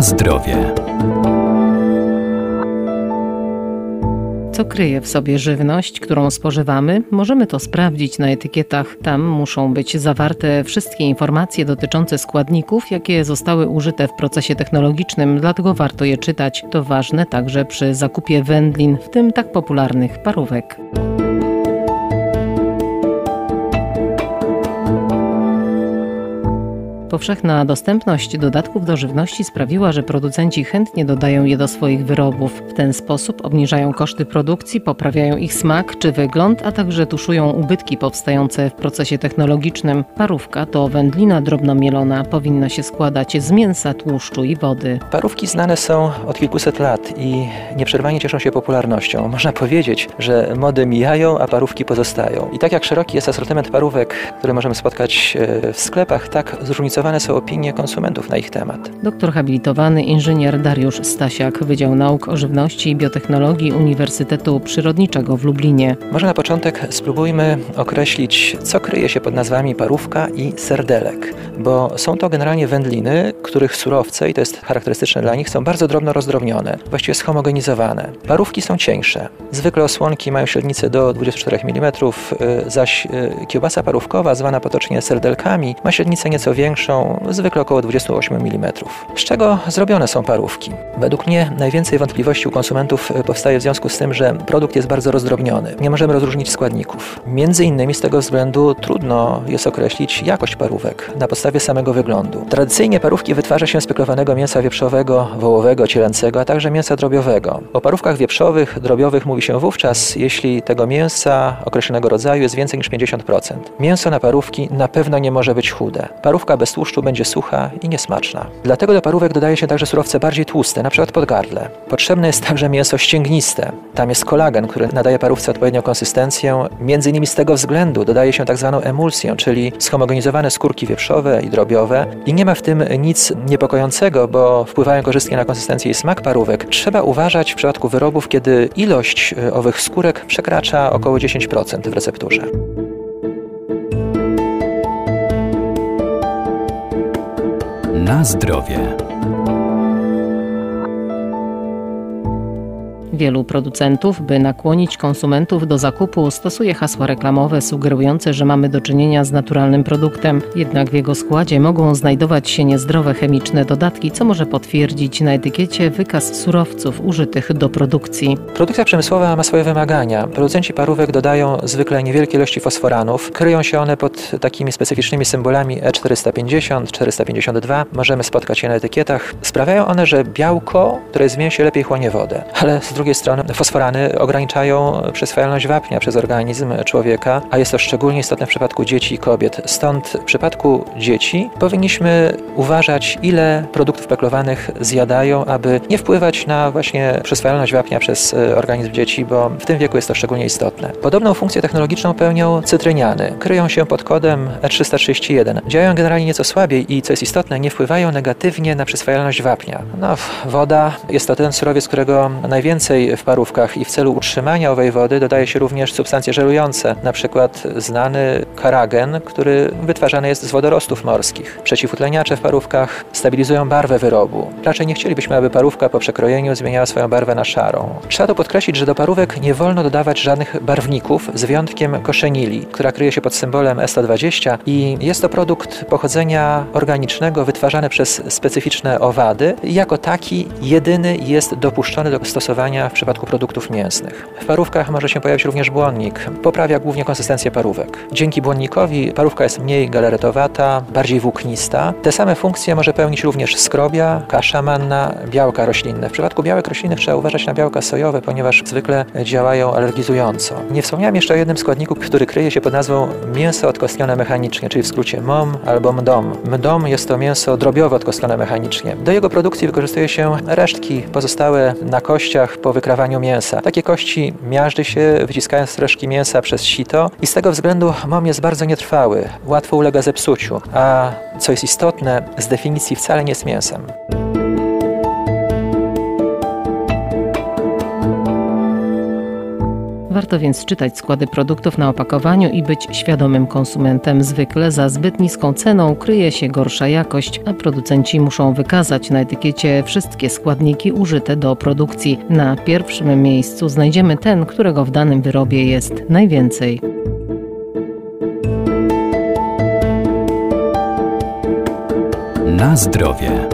Zdrowie. Co kryje w sobie żywność, którą spożywamy? Możemy to sprawdzić na etykietach. Tam muszą być zawarte wszystkie informacje dotyczące składników, jakie zostały użyte w procesie technologicznym, dlatego warto je czytać. To ważne także przy zakupie wędlin, w tym tak popularnych parówek. Powszechna dostępność dodatków do żywności sprawiła, że producenci chętnie dodają je do swoich wyrobów. W ten sposób obniżają koszty produkcji, poprawiają ich smak czy wygląd, a także tuszują ubytki powstające w procesie technologicznym. Parówka to wędlina drobno mielona, powinna się składać z mięsa, tłuszczu i wody. Parówki znane są od kilkuset lat i nieprzerwanie cieszą się popularnością. Można powiedzieć, że mody mijają, a parówki pozostają. I tak jak szeroki jest asortyment parówek, które możemy spotkać e, w sklepach, tak zróżnicowane są opinie konsumentów na ich temat. Doktor habilitowany inżynier Dariusz Stasiak, Wydział Nauk o Żywności i Biotechnologii Uniwersytetu Przyrodniczego w Lublinie. Może na początek spróbujmy określić, co kryje się pod nazwami parówka i serdelek, bo są to generalnie wędliny, których surowce, i to jest charakterystyczne dla nich, są bardzo drobno rozdrobnione, właściwie schomogenizowane. Parówki są cieńsze. Zwykle osłonki mają średnicę do 24 mm, zaś y, kiełbasa parówkowa, zwana potocznie serdelkami, ma średnicę nieco większą, zwykle około 28 mm. Z czego zrobione są parówki? Według mnie najwięcej wątpliwości u konsumentów e, powstaje w związku z tym, że produkt jest bardzo rozdrobniony. Nie możemy rozróżnić składników. Między innymi z tego względu trudno jest określić jakość parówek na podstawie samego wyglądu. Tradycyjnie parówki wytwarza się z peklowanego mięsa wieprzowego, wołowego, cielęcego, a także mięsa drobiowego. O parówkach wieprzowych, drobiowych mówi się wówczas, jeśli tego mięsa określonego rodzaju jest więcej niż 50%. Mięso na parówki na pewno nie może być chude. Parówka bez tłuszczu będzie sucha i niesmaczna. Dlatego do parówek dodaje się także surowce bardziej tłuste, np. podgardle. Potrzebne jest także mięso ścięgniste. Tam jest kolagen, który nadaje parówce odpowiednią konsystencję. Między innymi z tego względu dodaje się tak zwaną emulsję, czyli schomogenizowane skórki wieprzowe i drobiowe. I nie ma w tym nic niepokojącego, bo wpływają korzystnie na konsystencję i smak parówek. Trzeba uważać w przypadku wyrobów, kiedy ilość e, owych skórek przekracza około 10% w recepturze. Na zdrowie. Wielu producentów, by nakłonić konsumentów do zakupu, stosuje hasła reklamowe sugerujące, że mamy do czynienia z naturalnym produktem. Jednak w jego składzie mogą znajdować się niezdrowe chemiczne dodatki, co może potwierdzić na etykiecie wykaz surowców użytych do produkcji. Produkcja przemysłowa ma swoje wymagania. Producenci parówek dodają zwykle niewielkie ilości fosforanów. Kryją się one pod takimi specyficznymi symbolami E450, 452. Możemy spotkać je na etykietach. Sprawiają one, że białko, które jest w mięsie, lepiej chłonie wodę. Ale z drugiej drugiej strony fosforany ograniczają przyswajalność wapnia przez organizm człowieka, a jest to szczególnie istotne w przypadku dzieci i kobiet. Stąd w przypadku dzieci powinniśmy uważać, ile produktów peklowanych zjadają, aby nie wpływać na właśnie przyswajalność wapnia przez e, organizm dzieci, bo w tym wieku jest to szczególnie istotne. Podobną funkcję technologiczną pełnią cytryniany. Kryją się pod kodem E331. Działają generalnie nieco słabiej i, co jest istotne, nie wpływają negatywnie na przyswajalność wapnia. No, woda jest to ten surowiec, którego najwięcej w parówkach i w celu utrzymania owej wody dodaje się również substancje żelujące, na przykład znany karagen, który wytwarzany jest z wodorostów morskich. Przeciwutleniacze w parówkach stabilizują barwę wyrobu. Raczej nie chcielibyśmy, aby parówka po przekrojeniu zmieniała swoją barwę na szarą. Trzeba tu podkreślić, że do parówek nie wolno dodawać żadnych barwników, z wyjątkiem koszenili, która kryje się pod symbolem E120 i jest to produkt pochodzenia organicznego wytwarzany przez specyficzne owady jako taki jedyny jest dopuszczony do stosowania w przypadku produktów mięsnych. W parówkach może się pojawić również błonnik. Poprawia głównie konsystencję parówek. Dzięki błonnikowi parówka jest mniej galaretowata, bardziej włóknista. Te same funkcje może pełnić również skrobia, kasza manna, białka roślinne. W przypadku białek roślinnych trzeba uważać na białka sojowe, ponieważ zwykle działają alergizująco. Nie wspomniałem jeszcze o jednym składniku, który kryje się pod nazwą mięso odkostnione mechanicznie, czyli w skrócie MOM albo MDOM. MDOM jest to mięso drobiowe odkostnione mechanicznie. Do jego produkcji wykorzystuje się resztki pozostałe na kościach po wykrawaniu mięsa. Takie kości miażdży się, wyciskając resztki mięsa przez sito i z tego względu mom jest bardzo nietrwały, łatwo ulega zepsuciu, a co jest istotne, z definicji wcale nie jest mięsem. Warto więc czytać składy produktów na opakowaniu i być świadomym konsumentem. Zwykle za zbyt niską ceną kryje się gorsza jakość, a producenci muszą wykazać na etykiecie wszystkie składniki użyte do produkcji. Na pierwszym miejscu znajdziemy ten, którego w danym wyrobie jest najwięcej. Na zdrowie.